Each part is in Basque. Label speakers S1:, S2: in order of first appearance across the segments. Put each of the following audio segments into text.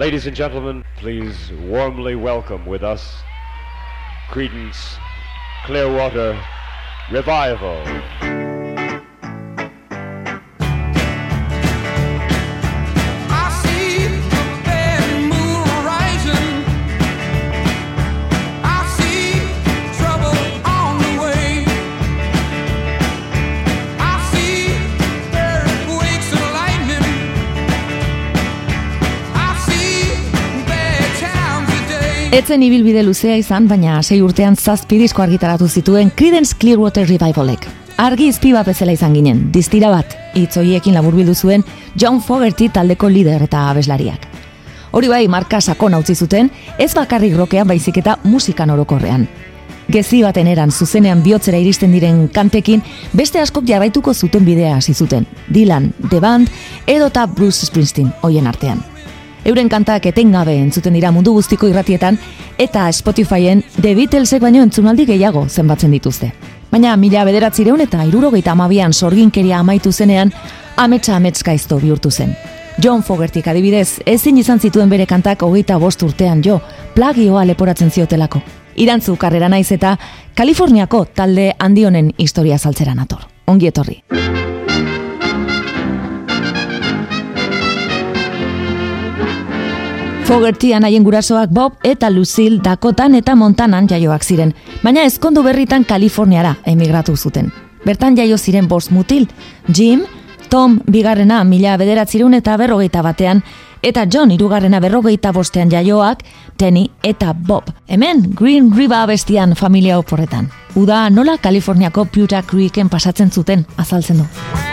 S1: Ladies and gentlemen, please warmly welcome with us Credence Clearwater Revival.
S2: Etzen ibilbide luzea izan, baina sei urtean zazpi disko argitaratu zituen Creedence Clearwater Revivalek. Argi izpi bat bezala izan ginen, distira bat, itzoiekin laburbildu zuen John Fogerty taldeko lider eta abeslariak. Hori bai, marka sakon utzi zuten, ez bakarrik rokean baizik eta musikan orokorrean. Gezi baten eran zuzenean bihotzera iristen diren kantekin, beste askok jarraituko zuten bidea hasi zuten. Dylan, The Band, edota Bruce Springsteen, hoien artean. Euren kantak etengabe entzuten dira mundu guztiko irratietan eta Spotifyen The Beatlesek baino entzunaldi gehiago zenbatzen dituzte. Baina mila bederatzireun eta irurogeita amabian sorginkeria amaitu zenean, ametsa ametskaizto bihurtu zen. John Fogertik adibidez, ezin izan zituen bere kantak hogeita bost urtean jo, plagioa leporatzen ziotelako. Irantzu karrera naiz eta Kaliforniako talde handionen historia saltzera nator. Ongi etorri. Fogerty anaien gurasoak Bob eta Lucille Dakotan eta Montanan jaioak ziren, baina ezkondu berritan Kaliforniara emigratu zuten. Bertan jaio ziren bost mutil, Jim, Tom bigarrena mila bederatzirun eta berrogeita batean, eta John irugarrena berrogeita bostean jaioak, Tenny eta Bob. Hemen, Green River bestian familia oporretan. Uda nola Kaliforniako Puta Creeken pasatzen zuten azaltzen du.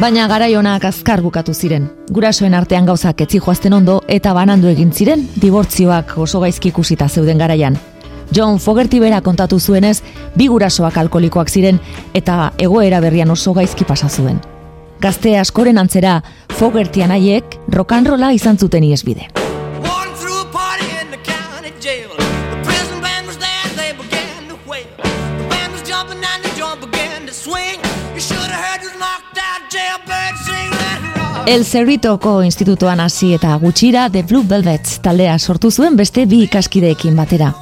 S2: Baina garaionak azkar bukatu ziren. Gurasoen artean gauzak etzi joazten ondo eta banandu egin ziren, dibortzioak oso gaizki ikusita zeuden garaian. John Fogerty bera kontatu zuenez, bi gurasoak alkolikoak ziren eta egoera berrian oso gaizki pasa zuen. Gazte askoren antzera, Fogerty anaiek rokanrola izan zuten iesbide. El Cerritoko institutoan hasi eta gutxira The Blue Velvet taldea sortu zuen beste bi ikaskideekin batera.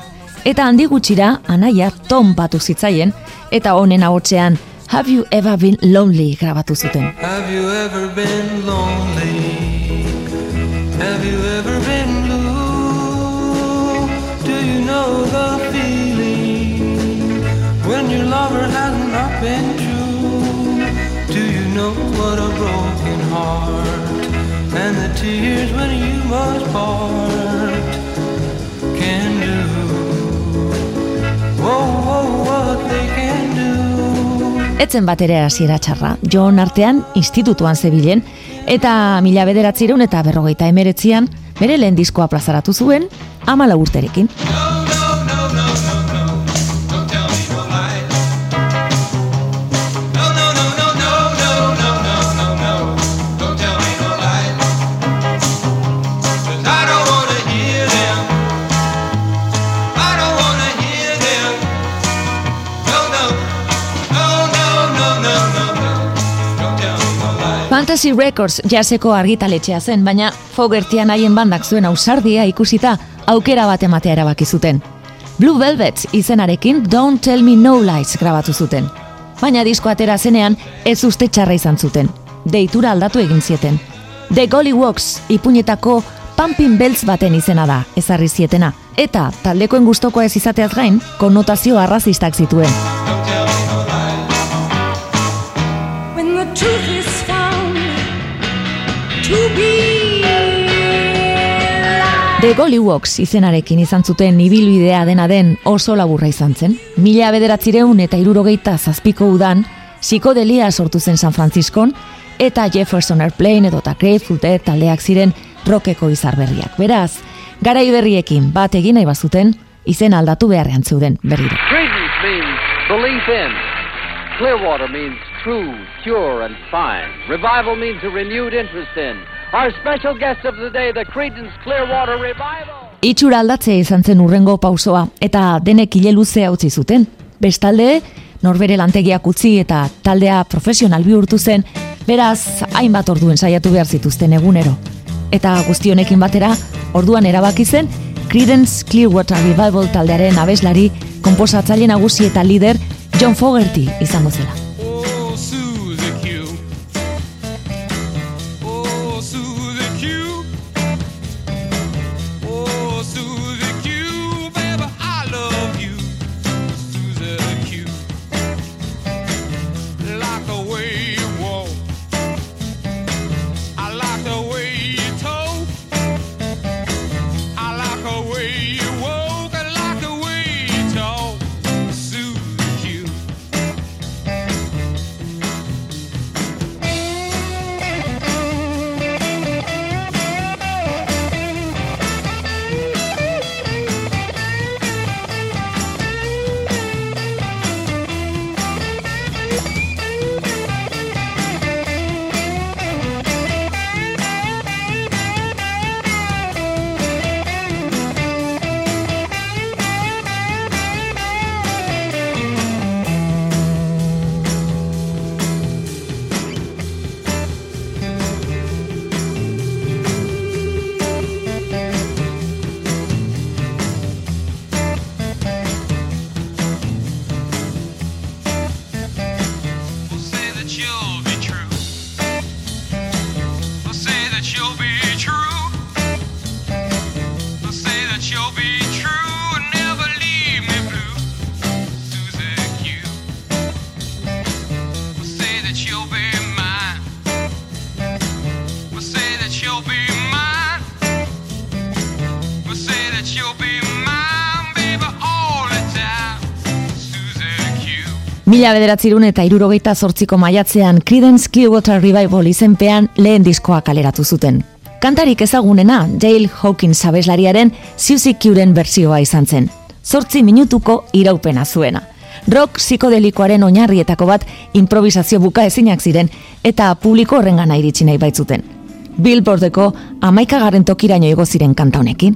S2: Eta handi gutxira anaia Tom batu zitzaien eta honen ahotsean Have you ever been lonely grabatu zuten. Have you ever been lonely? Have you ever been blue? Do you know the feeling when your lover has not been true? Do you know what a broken heart and the tears when you must part can do. Whoa, whoa, what they can do. Etzen bat ere hasiera txarra, John artean institutuan zebilen, eta mila bederatzireun eta berrogeita emeretzian, bere lehen diskoa plazaratu zuen, amala urterekin. Fantasy Records jaseko argitaletxea zen, baina Fogertian haien bandak zuen ausardia ikusita aukera bat ematea erabaki zuten. Blue Velvet izenarekin Don't Tell Me No Lies grabatu zuten. Baina disko atera zenean ez uste txarra izan zuten. Deitura aldatu egin zieten. The Golly Walks ipuñetako Pumping Bells baten izena da, ezarri zietena. Eta taldekoen gustoko ez izateaz gain, konnotazio arrazistak zituen. Gollywalks izenarekin izan zuten ibilbidea dena den oso laburra izan zen. Mila bederatzireun eta irurogeita zazpiko udan, psikodelia sortu zen San Franciscon, eta Jefferson Airplane edo eta Grateful Dead taldeak ziren rokeko izar berriak. Beraz, gara berriekin bat egin nahi bazuten,
S1: izen aldatu beharrean zeuden berriro.
S3: Clearwater means true, pure, and fine. Revival means a renewed interest in. Our special guest of the day, the Credence Clearwater Revival.
S1: Itxura aldatzea izan zen urrengo pausoa, eta denek hile luzea utzi zuten. Bestalde, norbere lantegiak utzi eta taldea profesional bihurtu zen, beraz, hainbat orduen saiatu behar zituzten egunero. Eta guztionekin batera, orduan erabaki zen, Creedence Clearwater Revival taldearen abeslari, komposatzaile nagusi eta lider John Fogerty izango zela. Mila bederatzirun eta irurogeita zortziko maiatzean Creedence Clearwater Revival izenpean lehen diskoa kaleratu zuten. Kantarik ezagunena Dale Hawkins abeslariaren Susie Qren bersioa izan zen. Zortzi minutuko iraupena zuena. Rock psikodelikoaren oinarrietako bat improvisazio buka ezinak ziren eta publiko horrengana iritsi nahi baitzuten. Billboardeko amaikagarren tokiraino igo ziren kanta honekin.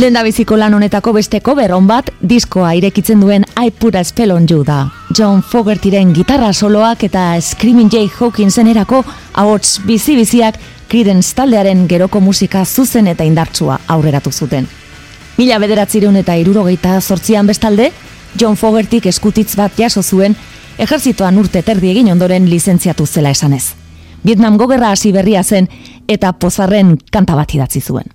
S1: Lenda biziko lan honetako beste cover on bat diskoa irekitzen duen I Put a Spell on You da. John Fogertyren gitarra soloak eta Screaming Jay Hawkinsen erako ahots bizi-biziak Creedence taldearen geroko musika zuzen eta indartsua aurreratu zuten. Mila bederatzireun eta irurogeita zortzian bestalde, John Fogertik eskutitz bat jaso zuen, ejerzitoan urte terdi egin ondoren lizentziatu zela esanez. Vietnam gogerra hasi berria zen eta pozarren kanta bat idatzi zuen.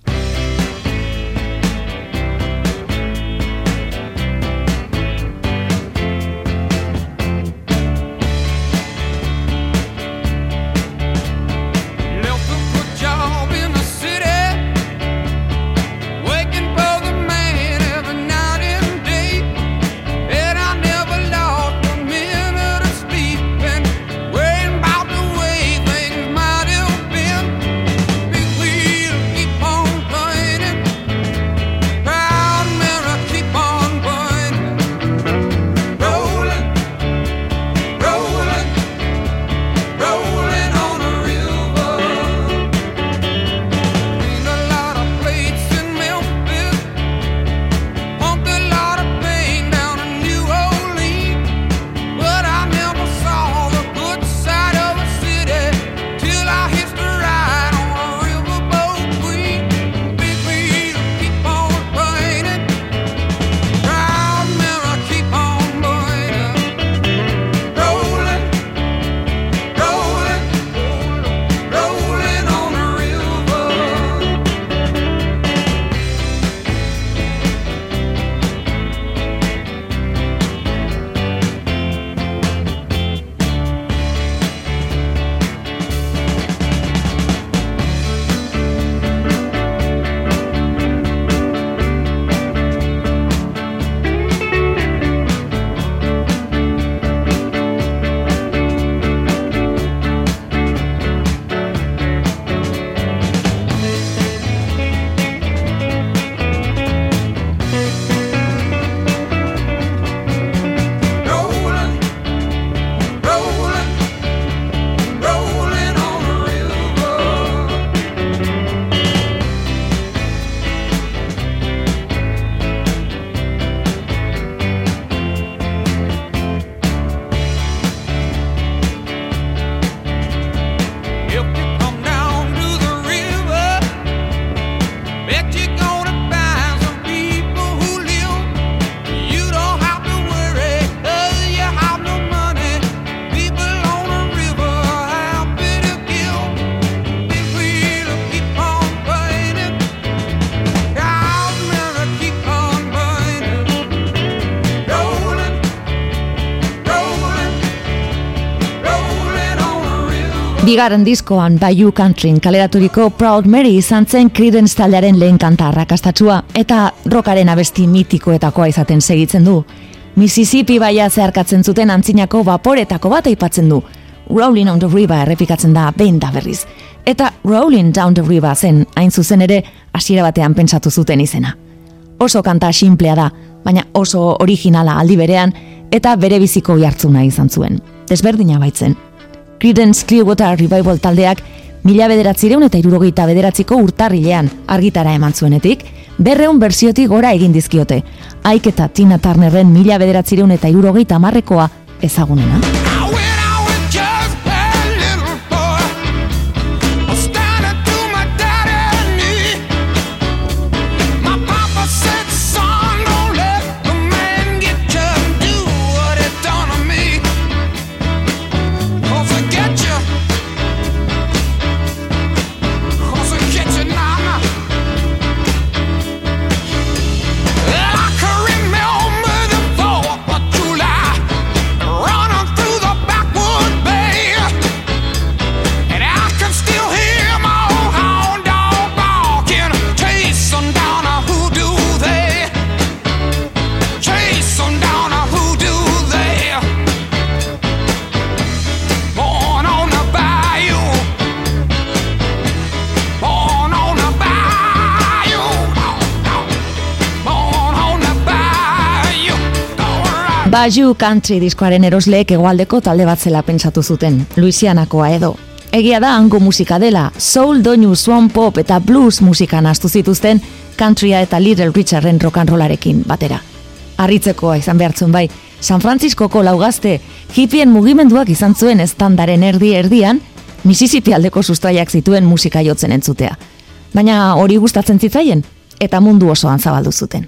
S1: Bigarren diskoan Bayou Countryn kaleraturiko Proud Mary izan zen Creedence taldearen lehen kanta arrakastatsua eta rockaren abesti mitikoetakoa izaten segitzen du. Mississippi baia zeharkatzen zuten antzinako vaporetako bat aipatzen du. Rolling on the River errepikatzen da behin da berriz. Eta Rolling down the River zen hain zuzen ere hasiera batean pentsatu zuten izena. Oso kanta sinplea da, baina oso originala aldi berean eta bere biziko jartzuna izan zuen. Desberdina baitzen. Creedence Clearwater Revival taldeak mila bederatzireun eta irurogeita bederatziko urtarrilean argitara eman zuenetik, berreun berziotik gora egin dizkiote. Aik eta Tina Turnerren mila bederatzireun eta irurogeita marrekoa ezagunena.
S2: Bayou
S1: Country diskoaren erosleek hegoaldeko talde bat zela pentsatu zuten, Louisianakoa edo. Egia da hango musika dela, soul, doinu, swan pop eta blues musika nastu zituzten countrya eta Little Richarden rock and rollarekin batera. Arritzekoa izan behartzen bai, San Franciscoko laugazte hippien mugimenduak izan zuen estandaren erdi erdian, Mississippi aldeko sustraiak zituen musika jotzen entzutea. Baina hori gustatzen zitzaien, eta mundu osoan zabaldu zuten.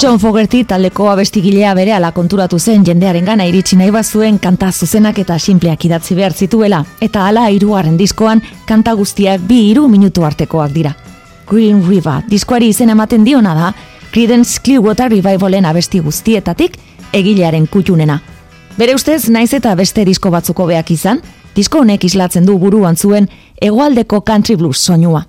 S1: John Fogerty taldeko abestigilea berehala konturatu zen jendearen gana iritsi nahi bazuen kanta zuzenak eta simpleak idatzi behar zituela, eta hala hirugarren diskoan kanta guztiak bi hiru minutu artekoak dira. Green River diskoari izen ematen diona da, Creedence Clearwater Revivalen abesti guztietatik egilearen kutxunena. Bere ustez, naiz eta beste disko batzuko beak izan, disko honek islatzen du buruan zuen hegoaldeko country blues soinua.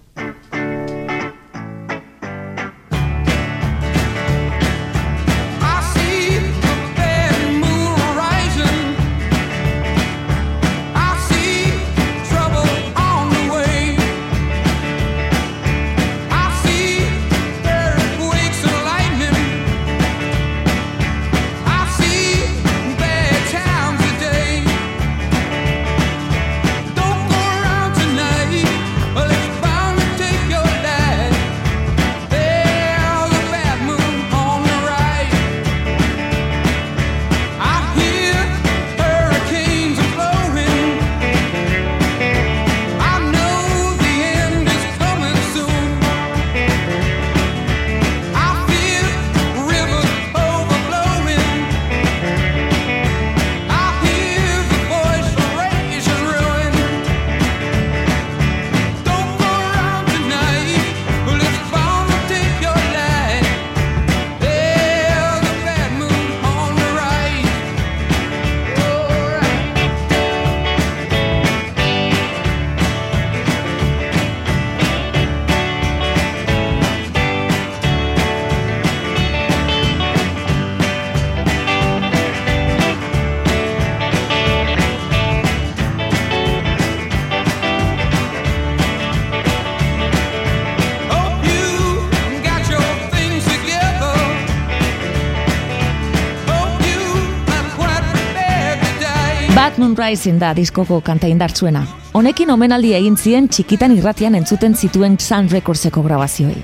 S2: Rising da diskoko kanta indartsuena. Honekin omenaldi egin zien txikitan irratian entzuten zituen Sun Recordseko grabazioi.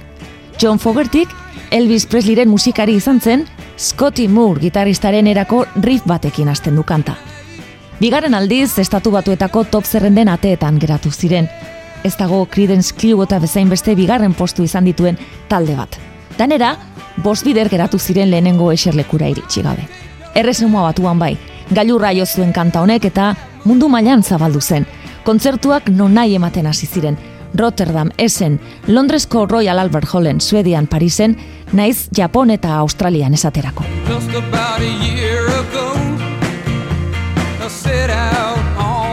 S2: John Fogertik Elvis Presleyren musikari izan zen, Scotty Moore gitaristaren erako riff batekin hasten du kanta. Bigarren aldiz, estatu batuetako top zerrenden ateetan geratu ziren. Ez dago Creedence Clearwater bezain beste bigarren postu izan dituen talde bat. Danera, bost bider geratu ziren lehenengo eserlekura iritsi gabe. Erresumua batuan bai, gailurra jo zuen kanta honek eta mundu mailan zabaldu zen. Kontzertuak non nahi ematen hasi ziren. Rotterdam, Essen, Londresko Royal Albert Hallen, Suedian, Parisen, naiz Japon eta Australian esaterako.
S1: Just about a year ago, I set out on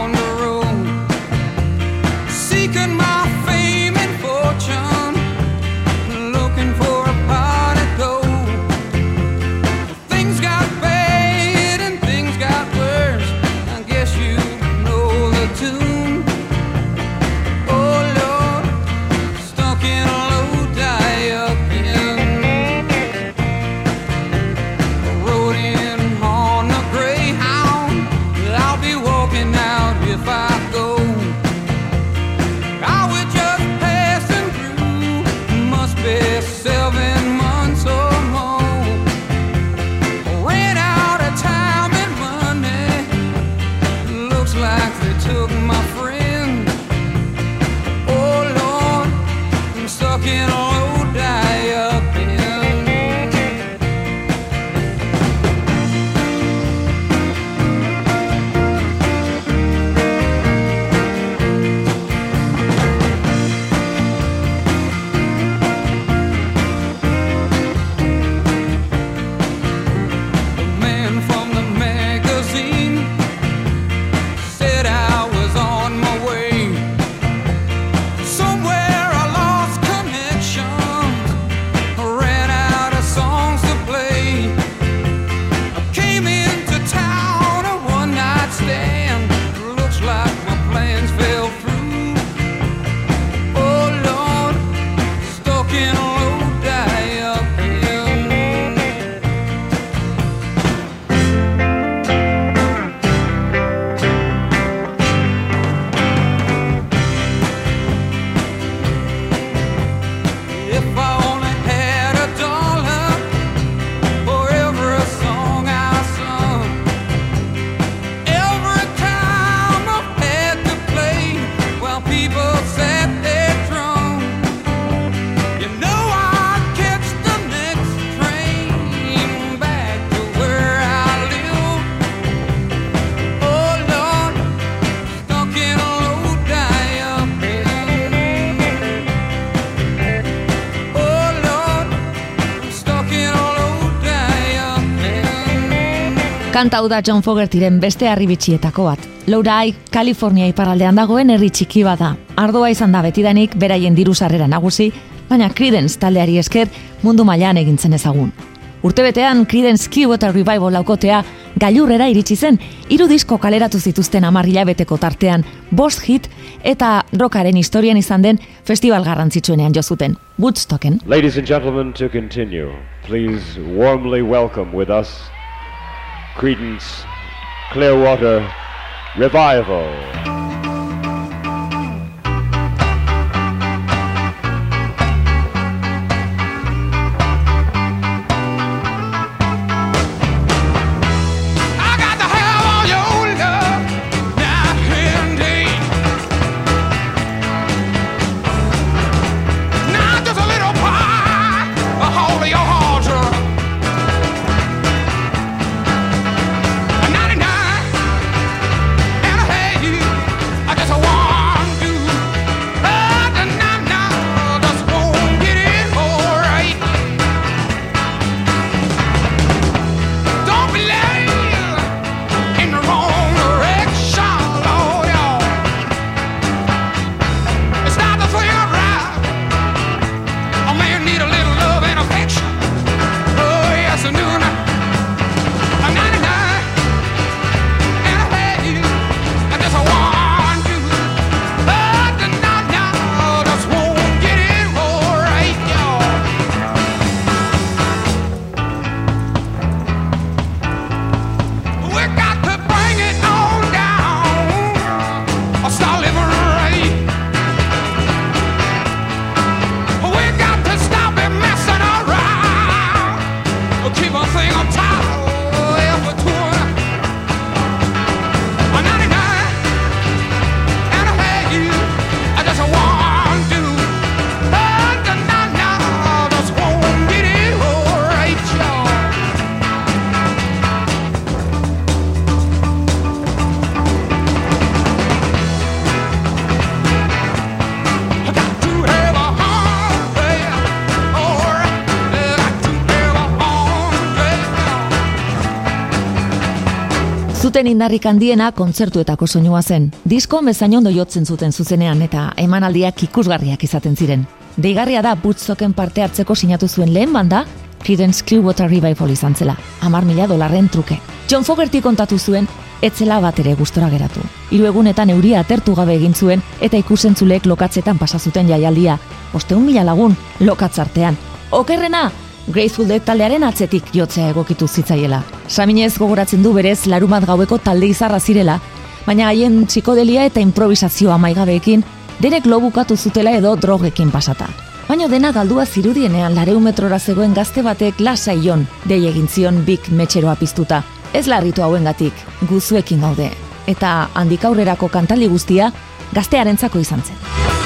S2: Kanta hau da John Fogertiren beste harribitxietako bat. Lourai, Kalifornia iparraldean dagoen herri txiki bada. Ardoa izan da betidanik beraien diru sarrera nagusi, baina Creedence taldeari esker mundu mailan egintzen ezagun. Urtebetean Creedence Clearwater Revival laukotea gailurrera iritsi zen, hiru disko kaleratu zituzten hamar hilabeteko tartean, bost hit eta rockaren historian izan den festival garrantzitsuenean jo zuten, Woodstocken.
S4: Ladies and gentlemen, to continue, please warmly welcome with us Credence Clearwater Revival.
S1: Zuten indarrik handiena kontzertuetako soinua zen. Disko bezain ondo jotzen zuten zuzenean eta emanaldiak ikusgarriak izaten ziren. Deigarria da Woodstocken parte hartzeko sinatu zuen lehen banda, Creedence Clearwater Revival izan zela, amar mila dolarren truke. John Fogerty kontatu zuen, etzela bat ere gustora geratu. Hiru egunetan euria atertu gabe egin zuen eta ikusentzulek lokatzetan pasa zuten jaialdia. Osteun mila lagun lokatzartean. Okerrena, Grateful Dead taldearen atzetik jotzea egokitu zitzaiela. Saminez gogoratzen du berez larumat gaueko talde izarra zirela, baina haien txikodelia eta improvisazioa maigabeekin denek lo bukatu zutela edo drogekin pasata. Baina dena galdua zirudienean lareun metrora zegoen gazte batek lasai jon, dei egin zion bik metxeroa piztuta. Ez larritu hauengatik, guzuekin gaude. Eta handik aurrerako kantali guztia gaztearentzako izan zen.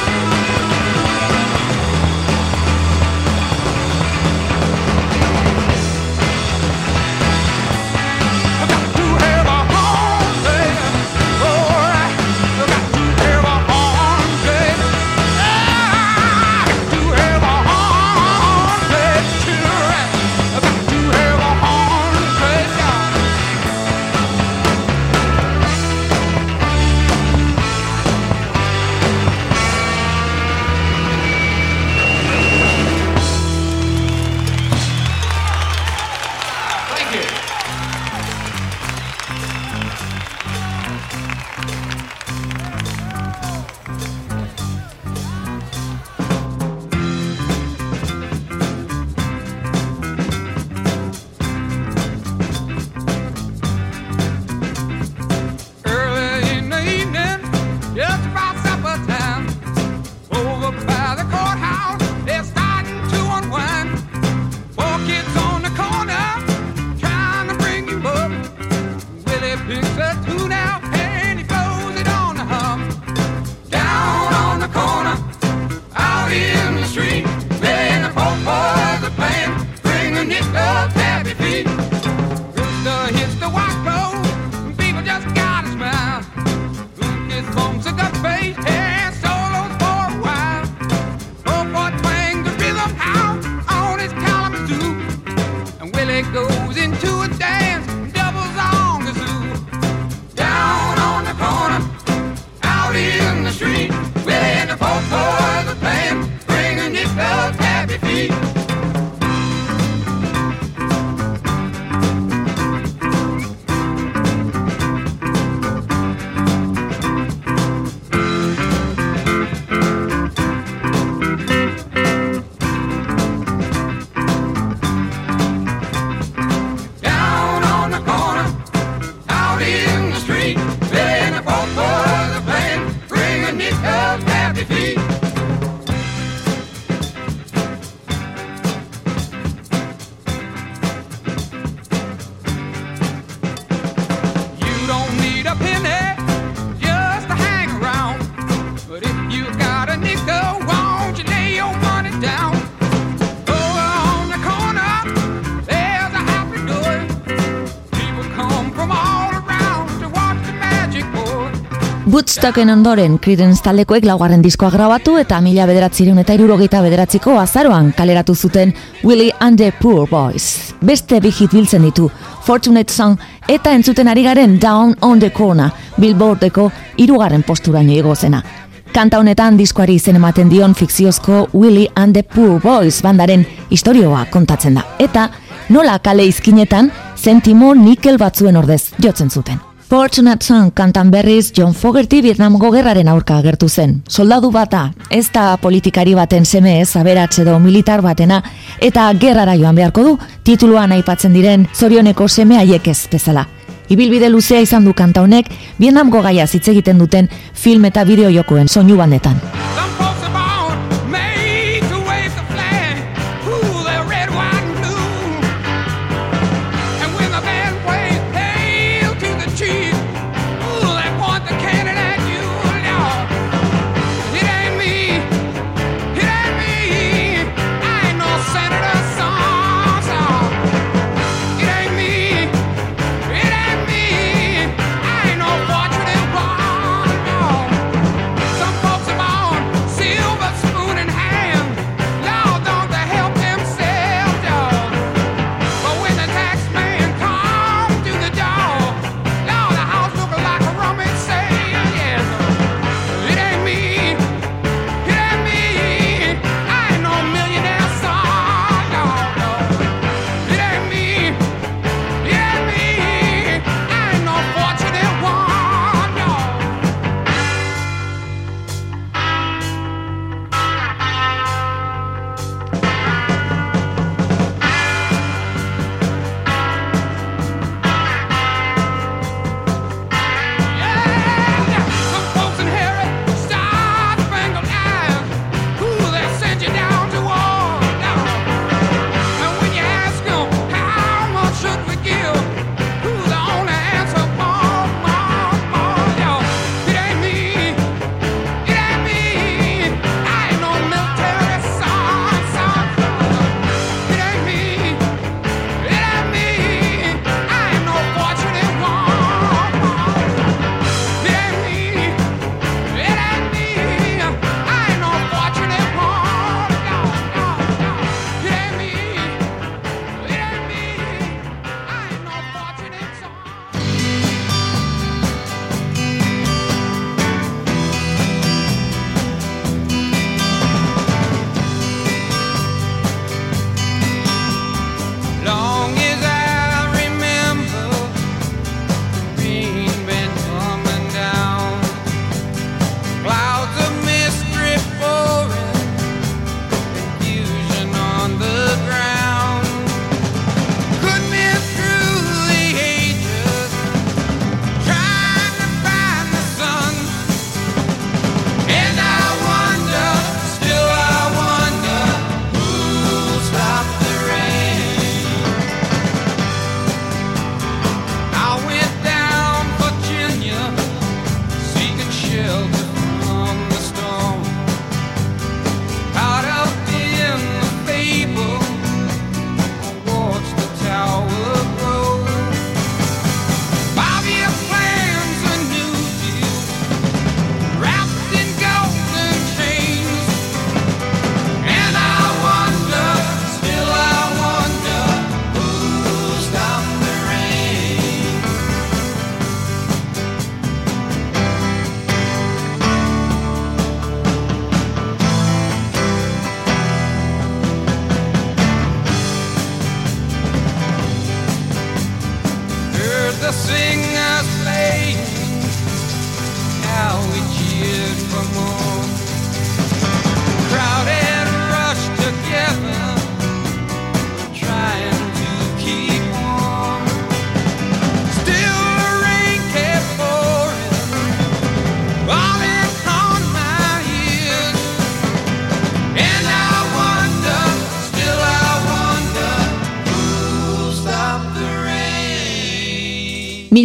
S1: Woodstocken ondoren Creedence taldekoek laugarren diskoa grabatu eta mila bederatzireun eta irurogeita bederatziko azaroan kaleratu zuten Willie and the Poor Boys. Beste bi hit biltzen ditu, Fortunate Song eta entzuten ari garen Down on the Corner, Billboardeko irugarren posturaino igo zena. Kanta honetan diskoari izen ematen dion fikziozko Willie and the Poor Boys bandaren istorioa kontatzen da. Eta nola kale izkinetan zentimo nikel batzuen ordez jotzen zuten. Fortunate Son kantan berriz John Fogerty Vietnamgo gerraren aurka agertu zen. Soldadu bata, ez da politikari baten seme ez, aberatze edo militar batena, eta gerrara joan beharko du, tituluan aipatzen diren zorioneko seme haiek ez bezala. Ibilbide luzea izan du kanta honek, Vietnamgo gaia hitz egiten duten film eta bideo jokoen soinu bandetan.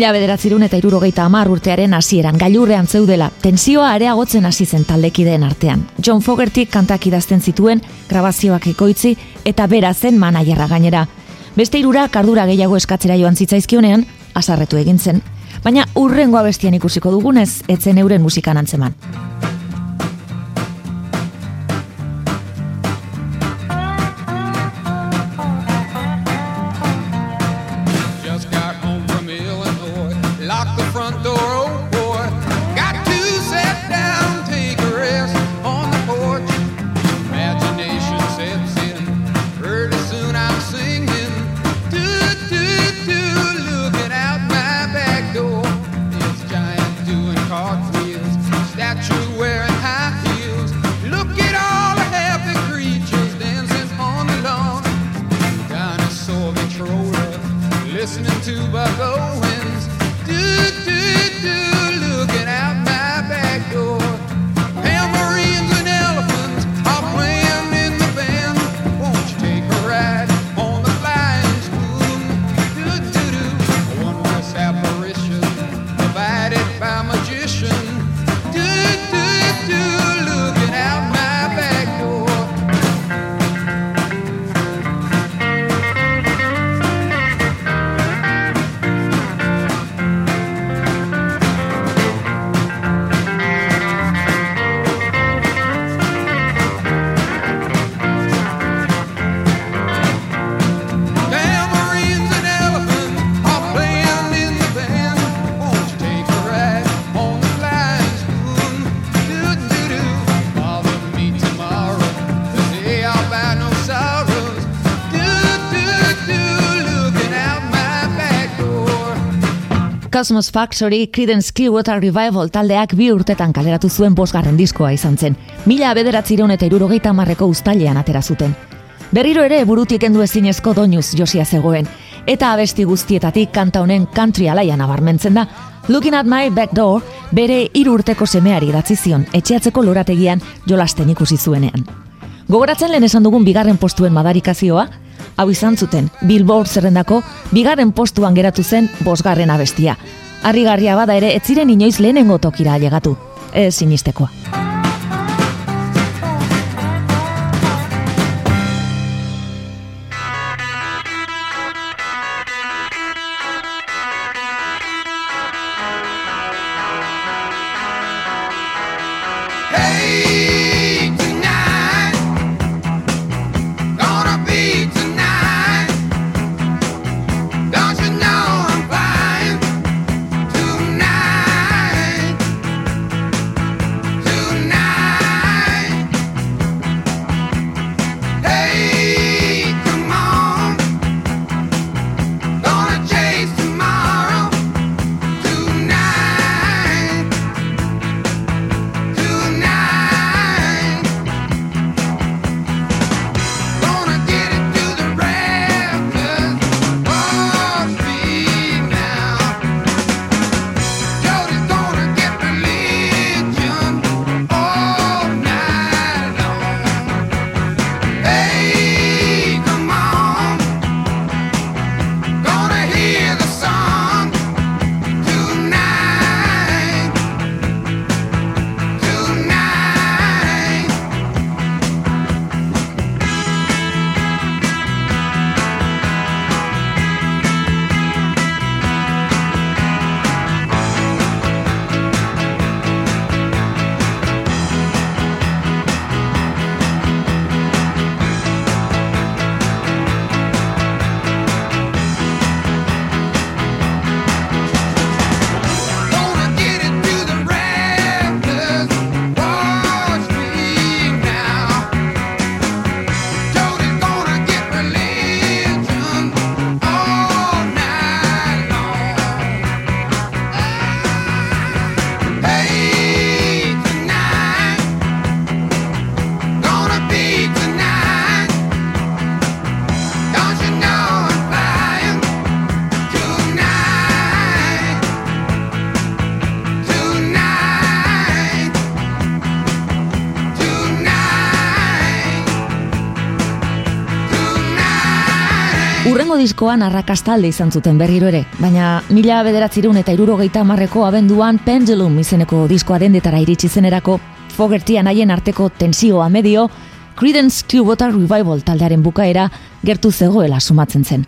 S1: Mila bederatzirun eta irurogeita amar urtearen hasieran gailurrean zeudela, tensioa areagotzen hasi zen taldekideen artean. John Fogerty kantak idazten zituen, grabazioak ekoitzi eta bera zen manajerra gainera. Beste irura kardura gehiago eskatzera joan zitzaizkionean, asarretu egin zen. Baina urrengoa bestian ikusiko dugunez, etzen euren musikan antzeman. Cosmos Factory Creedence Clearwater Revival taldeak bi urtetan kaleratu zuen bosgarren diskoa izan zen. Mila bederatzireun eta irurogeita marreko ustailean atera zuten. Berriro ere burutik endu ezinezko doinuz josia zegoen, eta abesti guztietatik kanta honen country alaia nabarmentzen da. Looking at my back door, bere hiru urteko semeari idatzi zion, etxeatzeko lorategian jolasten ikusi zuenean. Gogoratzen lehen esan dugun bigarren postuen madarikazioa, hau izan zuten, Billboard zerrendako bigarren postuan geratu zen bosgarren abestia. Harrigarria bada ere, ez ziren inoiz lehenengo tokira ailegatu. Ez sinistekoa. diskoan arrakastalde izan zuten berriro ere, baina mila bederatzirun eta irurogeita marreko abenduan Pendulum izeneko diskoa dendetara iritsi zenerako, Fogertian haien arteko tensioa medio, Creedence Clearwater Revival taldearen bukaera gertu zegoela sumatzen zen.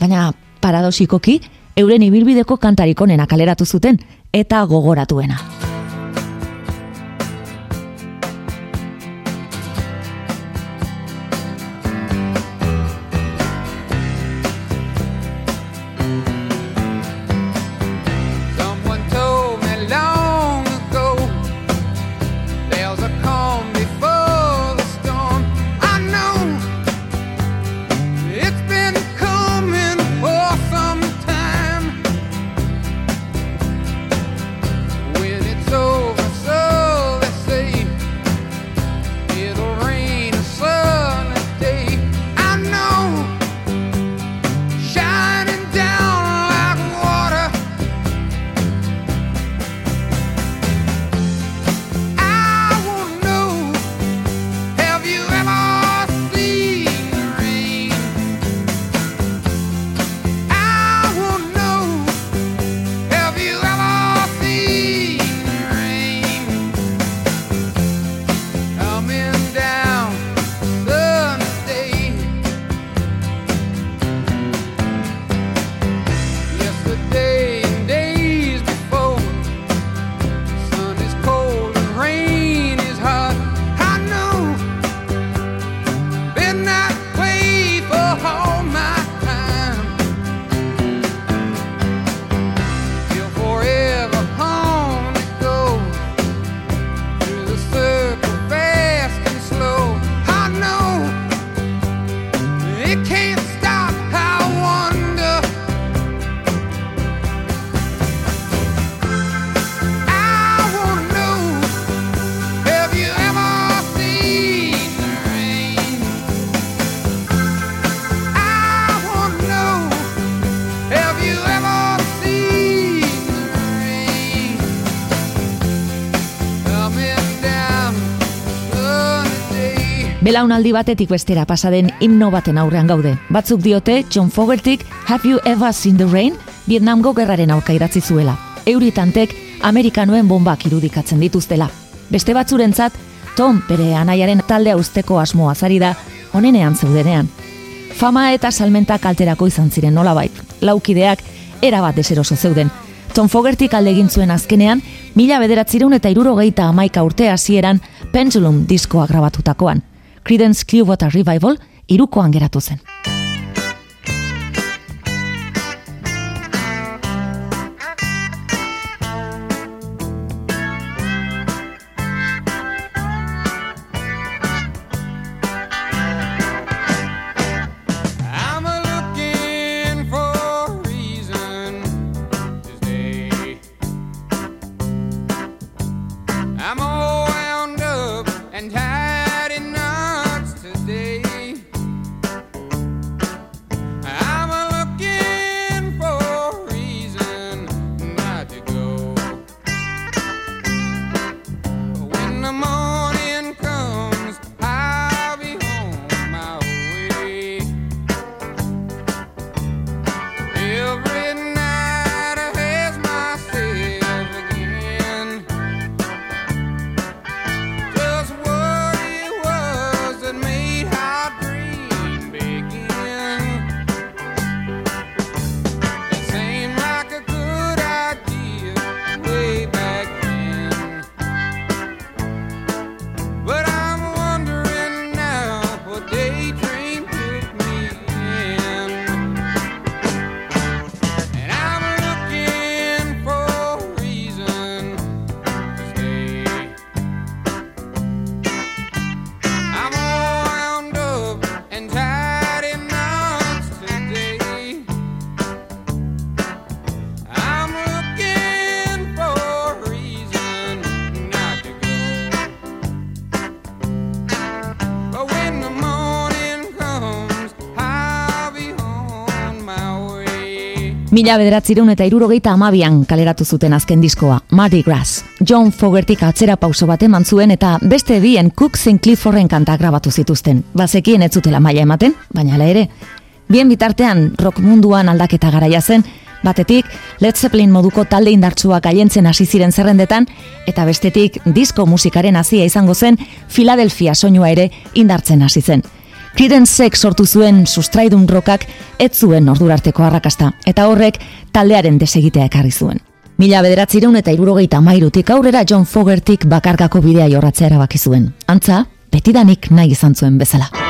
S1: Baina paradosikoki, euren ibilbideko kantarik onena kaleratu zuten eta gogoratuena. Belaunaldi batetik bestera pasaden himno baten aurrean gaude. Batzuk diote John Fogertik Have You Ever Seen The Rain? Vietnamgo gerraren aurka idatzi zuela. Euritantek Amerikanoen bombak irudikatzen dituztela. Beste batzurentzat, Tom bere anaiaren taldea usteko asmoa zari da, honenean zeudenean. Fama eta salmenta kalterako izan ziren nolabait. Laukideak, erabat deseroso zeuden. Tom Fogertik alde egin zuen azkenean, mila bederatzireun eta irurogeita amaika urte hasieran Pendulum diskoa grabatutakoan. Credence Clearwater Revival irukoan geratu zen. Mila bederatzireun eta irurogeita amabian kaleratu zuten azken diskoa, Mardi Gras. John Fogertik atzera pauso bat eman zuen eta beste bien Cook St. Cliffordren kanta grabatu zituzten. Bazekien ez zutela maila ematen, baina hala ere. Bien bitartean, rock munduan aldaketa garaia zen, batetik Led Zeppelin moduko talde indartsuak gaientzen hasi ziren zerrendetan eta bestetik disko musikaren hasia izango zen Philadelphia soinua ere indartzen hasi zen. Creedence sortu zuen sustraidun rockak ez zuen ordurarteko arrakasta, eta horrek taldearen desegitea ekarri zuen. Mila bederatzireun eta irurogeita mairutik aurrera John Fogertik bakarkako bidea jorratzea erabaki zuen. Antza, betidanik nahi izan zuen bezala.